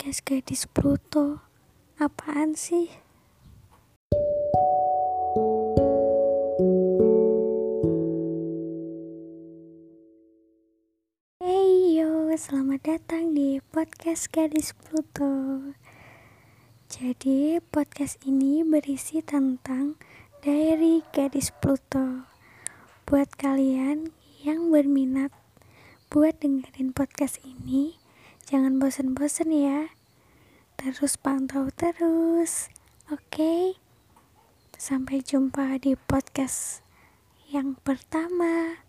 podcast gadis Pluto. Apaan sih? Hey yo, selamat datang di podcast gadis Pluto. Jadi, podcast ini berisi tentang diary gadis Pluto. Buat kalian yang berminat buat dengerin podcast ini, Jangan bosan-bosan ya. Terus pantau terus. Oke. Okay? Sampai jumpa di podcast yang pertama.